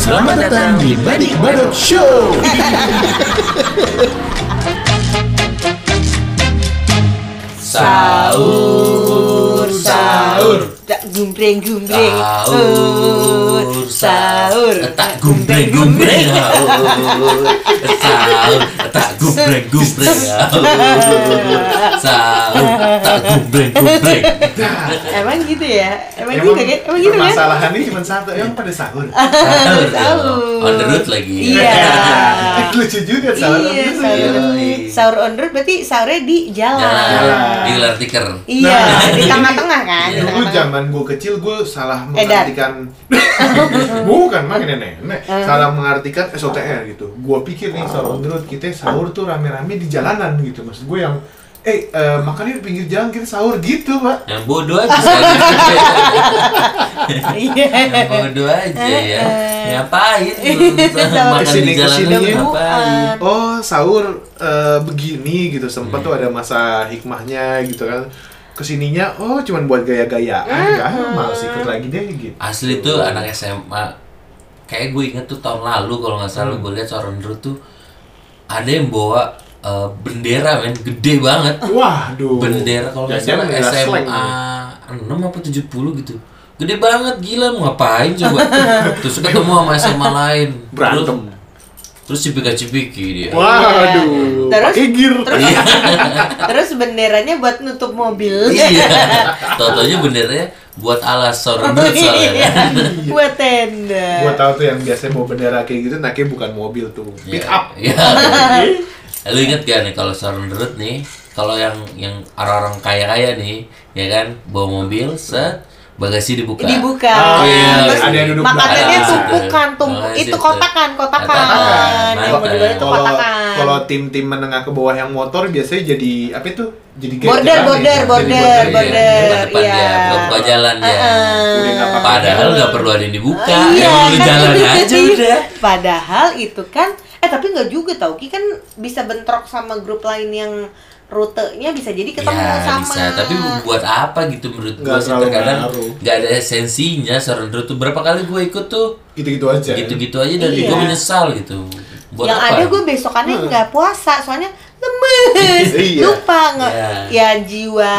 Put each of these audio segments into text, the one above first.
Selamat datang di Badik Badok Show. Sahur, sahur. Tak gumbreng gumbreng. Sahur, sahur. Tak gumbreng gumbreng. Sahur, tak gumbreng gumbreng. Sahur, tak gumbreng gumbreng. Emang gitu ya? Emang, Emang gitu kan? Emang gitu kan? permasalahannya cuma satu, emang pada sahur. Sahur, Sahur. on the road lagi. Iya. Eh, Lucu juga sahur. Iya, sahur. on road berarti sahurnya di jalan. Jalan, di gelar tiker. Iya, Nah, di ini tengah-tengah kan? di Iya. Tengah-tengah. Zaman gue kecil gue salah Edan. mengartikan bukan makin nenek Eh. salah mengartikan SOTR gitu. Gue pikir nih sahur on the road kita sahur tuh rame-rame di jalanan gitu. Maksud gue yang eh eh, makannya di pinggir jalan kita sahur gitu pak. Yang bodoh aja. Iya. Yang bodoh aja ya. Ngapain? Makan Kesini- di jalan ke sini ya. ngapain? Oh sahur eh, begini gitu sempat tuh ada masa hikmahnya gitu kan. Ke sininya oh cuman buat gaya-gayaan, enggak males ikut lagi deh gitu. Asli tuh anak SMA kayak gue inget tuh tahun lalu kalau nggak salah gue lihat seorang dulu tuh ada yang bawa eh, bendera men gede banget Waduh. bendera kalau nggak salah SMA. 6 apa 70 gitu gede banget gila mau ngapain coba terus ketemu sama SMA lain Berantem. terus, terus cipika-cipiki dia Waduh. Terus? Pakai gear. Iya. Terus benderanya buat nutup mobil. iya tau-taunya benderanya buat alas soalnya Iya. Buat tenda. Gua tahu tuh yang biasanya bawa bendera kayak gitu, naknya bukan mobil tuh, pick up. Iya. Lu inget gak nih kalau seorang derut nih, kalau yang yang orang-orang kaya-kaya nih, ya kan, bawa mobil, set, bagasi dibuka. dibuka. Oh, iya. Terus Ada yang duduk makanannya tumpukan, tumpuk itu kotakan, kotakan. Kotakan. Yang mau itu Kalau kotakan. kalau tim-tim menengah ke bawah yang motor biasanya jadi apa itu? Jadi Border, jalan border, ya? Jadi border, ya. border. Depan iya. buka jalan ya. Padahal nggak perlu ada yang dibuka, Iya, kan jalan itu aja udah. Padahal itu kan, eh tapi nggak juga tau Ki kan bisa bentrok sama grup lain yang rutenya bisa jadi ketemu ya sama. bisa, tapi buat apa gitu menurut gue Nggak sih terkadang nggak ada esensinya seorang tuh berapa kali gue ikut tuh Gitu-gitu aja. gitu-gitu aja dan Iya. gue menyesal gitu. Buat yang apa? ada gue besokannya nggak puasa soalnya lemes Iya. lupa nggak Iya. ya jiwa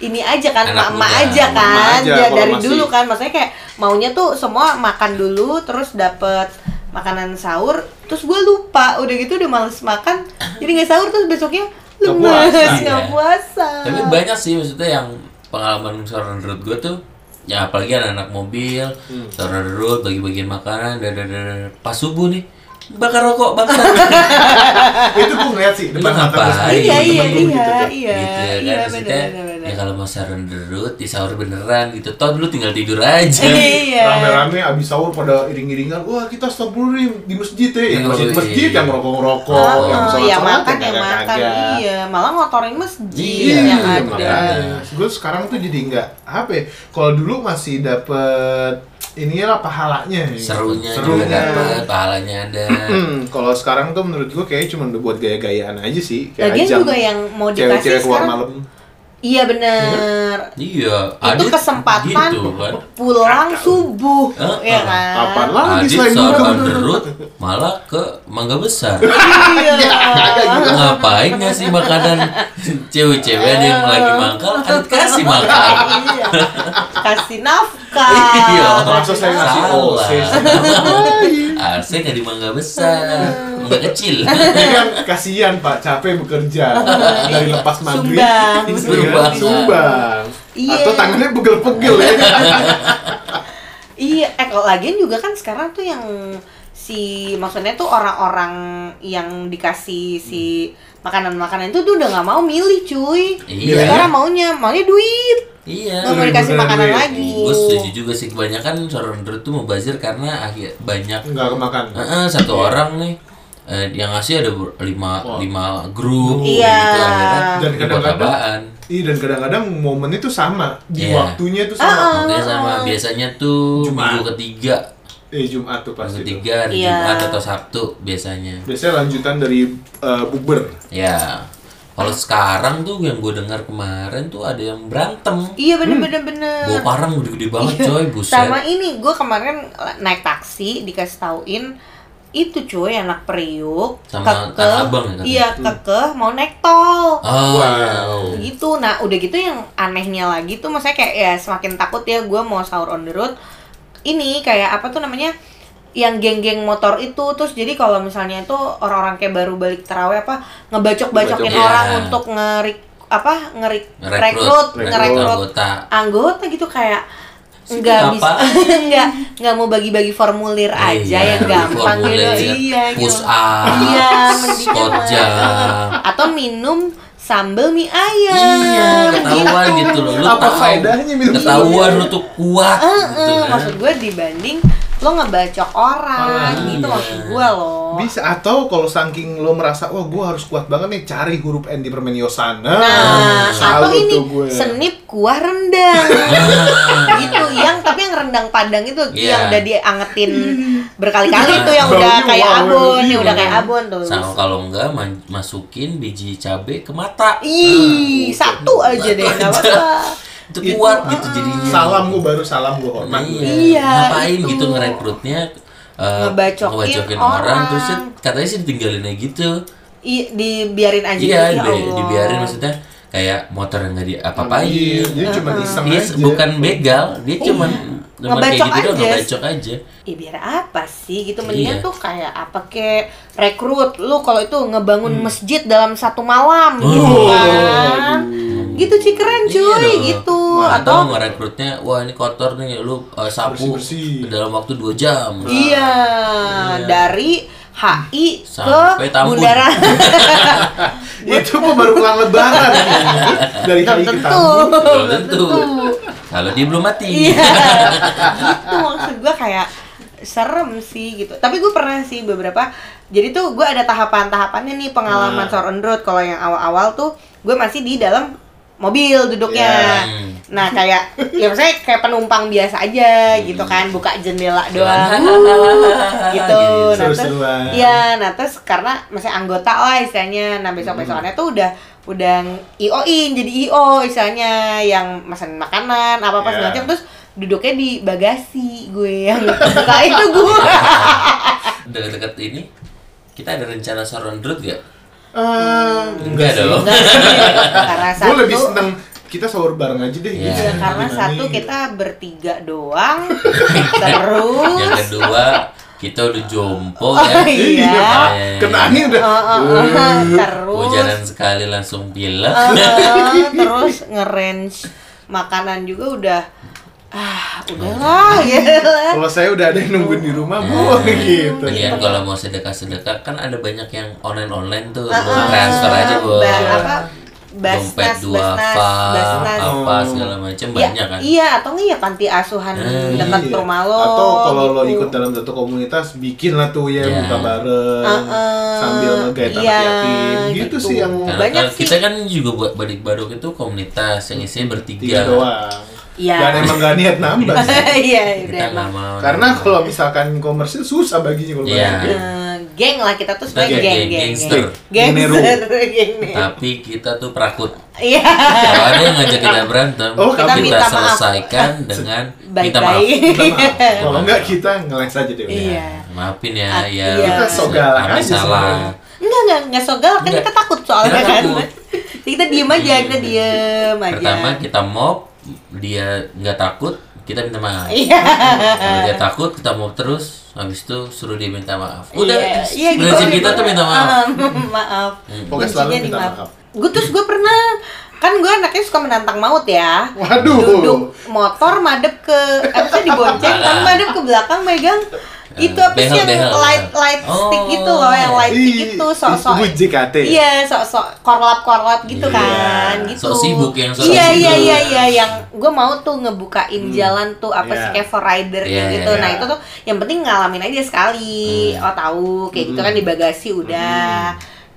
ini aja kan Anak emak muda. aja Emak kan aja Ya, dari masih- dulu kan maksudnya kayak maunya tuh semua makan dulu terus dapet makanan sahur terus gue lupa udah gitu udah males makan jadi nggak sahur terus besoknya Nggak lemes puasa. nggak Iya. puasa Tapi banyak sih maksudnya yang pengalaman seorang road gue tuh ya apalagi anak-anak mobil, Hmm. seorang road bagi-bagian makanan, dan pas subuh nih bakar rokok bakar itu gue ngeliat sih depan mata gue ngapain? sendiri. iya iya temen gua gitu iya tuh. iya gitu ya kan iya maksudnya benar ya kalau mau sahur derut di sahur beneran gitu toh dulu tinggal tidur aja iya Rame-rame abis sahur pada iring-iringan, wah kita stop dulu nih di masjid ya, yang Iya, masjid iya. masjid yang ngerokok-ngerokok, Oh, yang yang sholat-sholat, makan yang makan iya malah ngotorin masjid Iya, yang iya, ada makanya. Gue sekarang tuh jadi nggak apa ya? Kalau dulu masih dapet inilah pahalanya. ya. serunya, juga Serunya. dapat pahalanya ada kalau sekarang tuh menurut gue kayak cuma buat gaya-gayaan aja sih. Kayak Lagian juga yang mau dikasih cewek-cewek keluar sekarang malam. Iya bener. Iya. Itu Adit kesempatan gitu kan. pulang subuh Heeh. ya kan? Kapan lagi Adit selain malah ke mangga besar. Iya. Ngapain ngasih makanan cewek-cewek ada yang lagi mangkal Adit kasih makan. Iya. Kasih nafkah Iya. Masa saya ngasih Salah. OC Harusnya nggak di mangga besar, mangga kecil. Ini kan kasihan Pak, capek bekerja dari lepas maghrib. Sumbang. Iya, Sumbang. Sumbang. Iya. Atau tangannya pegel-pegel ya. Iya, eh kalau lagian juga kan sekarang tuh yang si maksudnya tuh orang-orang yang dikasih si makanan-makanan itu tuh udah nggak mau milih cuy. Iya. Sekarang maunya maunya duit. Iya. Mau dikasih Bener-bener makanan duit. lagi. Gue setuju juga sih kebanyakan seorang derut tuh mubazir karena akhir banyak Enggak kemakan. Heeh, satu orang nih eh, yang ngasih ada lima Wah. lima grup Iya. gitu akhirnya Dan kadang-kadang-. Iya dan kadang-kadang momen itu sama di Iya. waktunya itu Ah, sama. Makanya sama biasanya tuh Jumat. minggu ketiga, Eh Jumat tuh pasti. tuh. ketiga Iya. Jumat atau Sabtu biasanya. Biasanya lanjutan dari eh, bukber. Ya. Kalau sekarang tuh yang gue dengar kemarin tuh ada yang berantem. Iya bener bener bener. Bawa parang gede-gede banget coy, buset. Iya. Sama ini gue kemarin naik taksi dikasih tauin itu cuy anak periuk Sama Tanah Abang ya, iya kekeh mau naik tol Oh, Wow. gitu nah udah gitu yang anehnya lagi tuh maksudnya kayak ya semakin takut ya gue mau sahur on the road ini kayak apa tuh namanya yang geng-geng motor itu terus jadi kalau misalnya itu orang-orang kayak baru balik terawih apa ngebacok-bacokin Ngebacok, orang iya. untuk ngerik apa ngerik rekrut rekrut ngerekrut anggota. anggota gitu kayak nggak bisa kenapa? nggak nggak mau bagi-bagi formulir aja Iya, yang gampang formulir, gitu iya push gitu up, iya mendingan jam. atau minum sambal mie ayam Iya, ketahuan gitu loh. Lu Apa tahu, faedahnya minum Ketahuan lu tuh kuat Eh, gitu eh, kan. maksud gue dibanding lo ngebacok orang Orang, gitu iya. maksud gue loh Bisa atau kalau saking lo merasa wah gue harus kuat banget nih cari huruf N di permen Yosana. Nah, atau Salut ini gue. senip kuah rendang. gitu, yang tapi yang rendang padang itu Iya. yang udah diangetin berkali-kali tuh yang udah kayak abon, iya. yang udah kayak abon tuh. Sama kalau enggak masukin biji cabe ke mata. Ih, satu aja deh, enggak apa-apa. Itu Itu, kuat ah, gitu jadinya. Salam gue baru salam gue hormat. Iya. Iya, Ngapain itu. gitu ngerekrutnya eh, Ngebacokin orang, orang. terus ya katanya sih ditinggalin aja gitu. I, dibiarin aja Iya, gitu, ya di- Allah. dibiarin maksudnya kayak motor yang nggak diapa-apain. Iya, dia cuma iseng Dia aja. bukan begal, dia cuman cuman kayak Ngebacok gitu aja. ngebacok aja. Ih biar apa sih gitu mendingan Iya. tuh kayak apa kayak rekrut lu kalau itu ngebangun Hmm. masjid dalam satu malam Oh, gitu kan gitu sih keren cuy Iya gitu. Atau atau ngerekrutnya wah ini kotor nih lu uh, sapu dalam waktu 2 jam. Iya dari HI Sampai ke Tambun. bundaran. Itu mah baru pulang lebaran. Dari hari ke tentu. Tambun. belum tentu. kalau dia belum mati. Iya itu maksud gue kayak serem sih gitu. Tapi gue pernah sih beberapa jadi tuh gue ada tahapan-tahapannya nih pengalaman Ah. sore on road. Kalau yang awal-awal tuh gue masih di dalam mobil duduknya. Hmm. nah kayak ya maksudnya kayak penumpang biasa aja gitu kan buka jendela doang. Gitu. Nah terus iya nah terus karena masih anggota lah istilahnya. Nah besok besokannya tuh udah udah io in jadi io istilahnya yang mesen makanan apa apa segala Iya. macam. Terus duduknya di bagasi gue yang buka itu gue. Dekat-dekat ini kita ada rencana on road gak? Eh, enggak dong karena Gue satu lebih seneng kita sahur bareng aja deh. Iya. gitu. ya, karena Gimana satu nih? kita bertiga doang terus yang kedua kita udah jompo Oh, ya iya. Eh, Kena angin udah. Uh, uh, uh, terus hujanan sekali langsung pilek uh, terus nge-range makanan juga udah ah udahlah ya. Kalau saya udah ada yang nungguin di rumah, bu, gitu. Lagian kalau mau sedekah-sedekah kan ada banyak yang online-online tuh Uh, Lu uh, transfer aja bu ba- apa dompet dua apa apa Oh. segala macam Ya, banyak kan iya atau enggak ya panti asuhan Eh, dekat Iya. rumah lo Atau kalau lo gitu. ikut dalam satu komunitas, bikin lah tuh ya Iya. buka bareng Uh-uh. sambil ngegait anak Iya, yatim. Gitu, gitu. sih yang Karena banyak kan sih. kita kan juga buat badik badok itu komunitas yang isinya bertiga tiga doang. Iya. Dan emang gak niat nambah sih. iya udah kita emang Karena kalau misalkan komersil susah baginya kalau Iya. bayar. Eh, geng lah kita tuh sebagai geng- geng geng gangster. gangster tapi kita tuh prakut iya kalau ada yang ngajak kita berantem Oh, kita, kita minta maaf. selesaikan dengan maaf baik-baik Minta maaf. Kalau enggak kita ngeles aja deh. Iya. maafin ya ya iya. Kita so galak kami aja salah enggak enggak enggak so galak kan kita takut soalnya Kita kan kita diem aja kita diem aja pertama kita mob dia nggak takut kita minta maaf iya kalau dia takut kita mob terus habis itu suruh dia minta maaf udah Iya, iya, gitu, prinsip gitu. kita tuh minta maaf Ah, maaf Pokoknya selalu minta dimaaf. maaf. gue terus gue pernah kan gue anaknya suka menantang maut ya Waduh. duduk motor madep ke apa sih dibonceng tapi madep ke belakang megang itu apa sih yang behel, light behel. light stick Oh. gitu loh yang light stick itu sok-sok itu JKT. iya sok-sok korlap korlap gitu Iya. kan gitu Sok sibuk yang sok iya iya sibuk. iya iya yang gue mau tuh ngebukain jalan tuh apa sih Iya. kayak for rider Iya, gitu nah iya. itu tuh yang penting ngalamin aja sekali Hmm. oh tahu kayak gitu kan di bagasi udah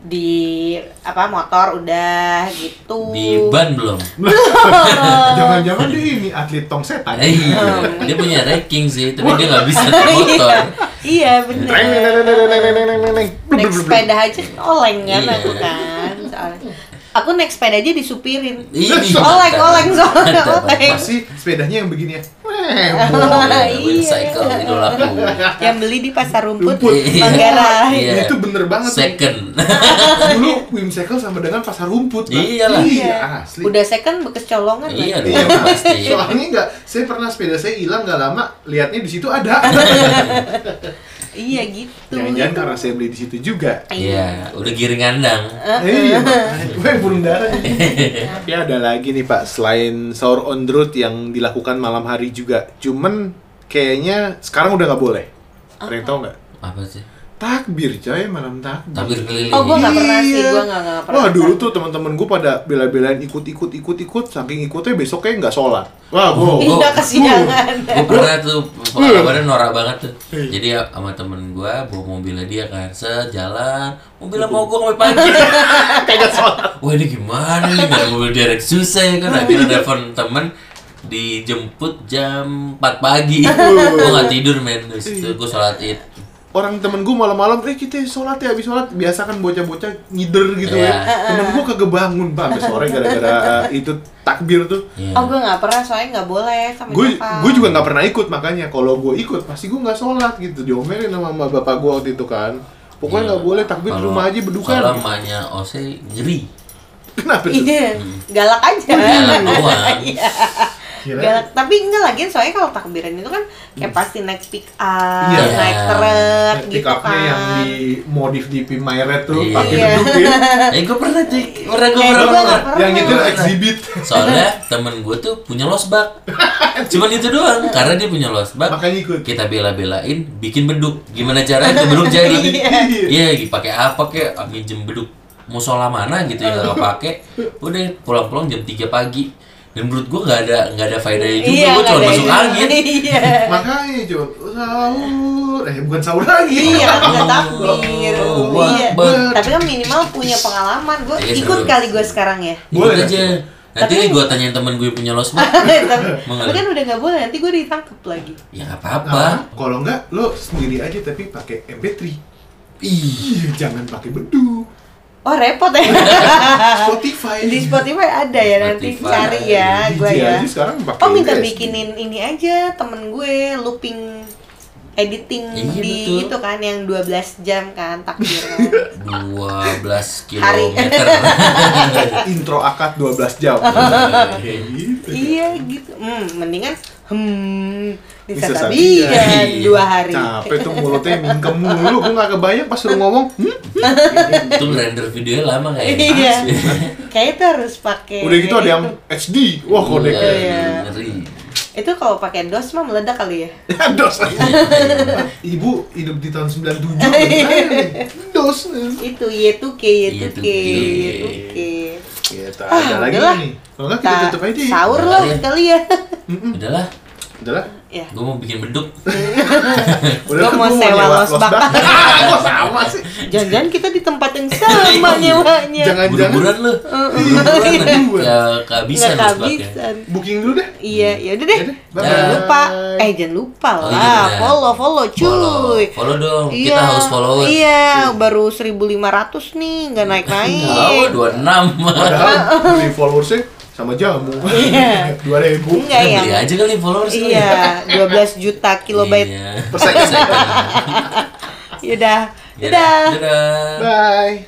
di apa motor udah gitu. Di ban belum? Jangan-jangan dia ini atlet tong setan. Eh, iya. Dia punya ranking sih tapi dia nggak bisa iya. motor. Iya benar naik sepeda aja oleng kan iya. aku kan soalnya. Aku naik sepeda aja disupirin. Iya. Oleng oleng soalnya oleng. Masih sepedanya yang begini ya? Iya, Iya. Wheel cycle idolaku. Yang beli di pasar rumput. Manggarai. Iya. Itu bener banget. Second. Dulu Whimsical sama dengan pasar rumput. Iyalah. Iya, asli. Udah second bekas colongan. Iya. Iya, pasti. Soalnya nggak, saya pernah sepeda saya hilang nggak lama, lihatnya di situ ada. Iya gitu. Jangan-jangan karena saya beli di situ juga. Iya, udah giring andang. iya, makanya. Weh, burung dara nih. Tapi ada lagi nih Pak, selain sahur on the road yang dilakukan malam hari juga. Cuman kayaknya sekarang udah nggak boleh. Ada yang tahu nggak? Apa sih? Takbir coy, malam takbir. Tabir keliling. Oh, gua nggak pernah sih, Iya. gua nggak nggak pernah. Wah dulu tuh teman-teman gue pada bela-belain ikut-ikut ikut-ikut saking ikutnya besoknya nggak sholat. Wah gue. Oh, Iya kesiangan. gue pernah tuh pengalamannya norak banget tuh Iya. jadi ya, sama temen gue bawa mobilnya dia kan sejalan mobilnya mau gue sampai pagi Kagak sholat. wah ini gimana nih nggak mobil direct susah ya kan akhirnya telepon temen dijemput jam 4 pagi gue nggak tidur men terus itu gue sholat id Orang temen gue malam-malam, eh kita sholat ya habis sholat biasa kan bocah-bocah ngider gitu Iya. ya. Temen gue kagak bangun pak sampai sore gara-gara itu takbir tuh. Iya. Oh, gue nggak pernah soalnya nggak boleh sama Gue gue juga nggak pernah ikut makanya kalau gue ikut pasti gue nggak sholat gitu diomelin sama mama bapak gue waktu itu kan. Pokoknya Iya. nggak boleh takbir di rumah aja bedukan. kalau emaknya Ose ngeri Kenapa tuh? Iya, galak aja. Galak doang. Kira- Galak. Tapi enggak lagi soalnya kalau takbiran itu kan kayak pasti naik pick up, Iya. naik truk Pick gitu up-nya yang kan. di modif di Pimayret tuh Iya. pakai Iya. beduk ya. eh gue pernah cek pernah gue Eh, pernah, pernah. yang itu Pernah. exhibit. soalnya temen gue tuh punya losbak cuman itu doang karena dia punya losbak Makanya ikut. kita bela-belain bikin beduk gimana caranya tuh beduk jadi Iya. iya pakai apa kek minjem beduk musola mana gitu yang nggak pakai udah pulang-pulang jam 3 pagi dan menurut gua nggak ada nggak ada faedahnya juga Iya, gua nggak cuma ada masuk angin Iya. Makanya Jon, sahur, eh bukan sahur lagi. Iya, kan nggak takbir. Oh, Iya. Akbar. Tapi kan minimal punya pengalaman. Gue Iya, ikut seru. kali gue sekarang ya. boleh Boleh. aja nanti Tapi- gua tanyain temen gue punya losbak tapi, tapi kan udah nggak boleh. Nanti gue ditangkap lagi. ya nggak Nah, apa-apa kalau enggak lo sendiri aja tapi pakai MP3. ih Iya, jangan pakai beduk. Oh repot ya. Spotify. Di Spotify ada ya nanti Spotify. cari ya gue ya. sekarang Oh minta bikinin ini aja temen gue looping editing Iya, di betul. itu kan yang 12 jam kan takbir kan. 12 Hari. kilometer intro akad 12 jam. Kayak gitu. iya gitu. Hmm, mendingan hmm bisa sabian sabian. dua hari. Capek tuh mulutnya mingkem mulu. Gue gak kebayang pas lu ngomong. Hmm? itu render videonya lama kayaknya Iya. Kayaknya tuh harus pakai Udah gitu ada yang HD. Wah kodeknya. Iya. ngeri Itu kalau pakai DOS mah meledak kali ya. Dos. Ibu hidup di tahun 97 gimana? Dos. Itu Y2K, Y2K, Y2K. Y2K. Kita Ah, ada lagi udahlah. nih. Kalau enggak kita Ta- tutup aja. ya. Sahur Udah loh kali ya. kali ya. udahlah Udahlah. Ya. gue mau bikin beduk Udah Gua mau sewa nyewa losbak. Kok sama sih? Jangan-jangan kita di tempat yang sama nyewanya. Jangan-jangan buru-buruan lu buru-buruan ya kehabisan losbaknya kehabisan. booking dulu deh. Iya, ya udah deh. Yaudah, Jangan lupa. Eh, jangan lupa Oh, lah. iya follow, follow, cuy. follow follow dong kita Iya, harus follow Iya, baru 1500 nih, nggak naik-naik. tahu 26 Padahal beli followersnya sama jamu. Iya. 2000 Enggak ya. beli aja kali followers. Iya, 12 juta kilobyte. iya. per second. Yaudah. Yaudah, Dadah. dadah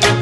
Bye.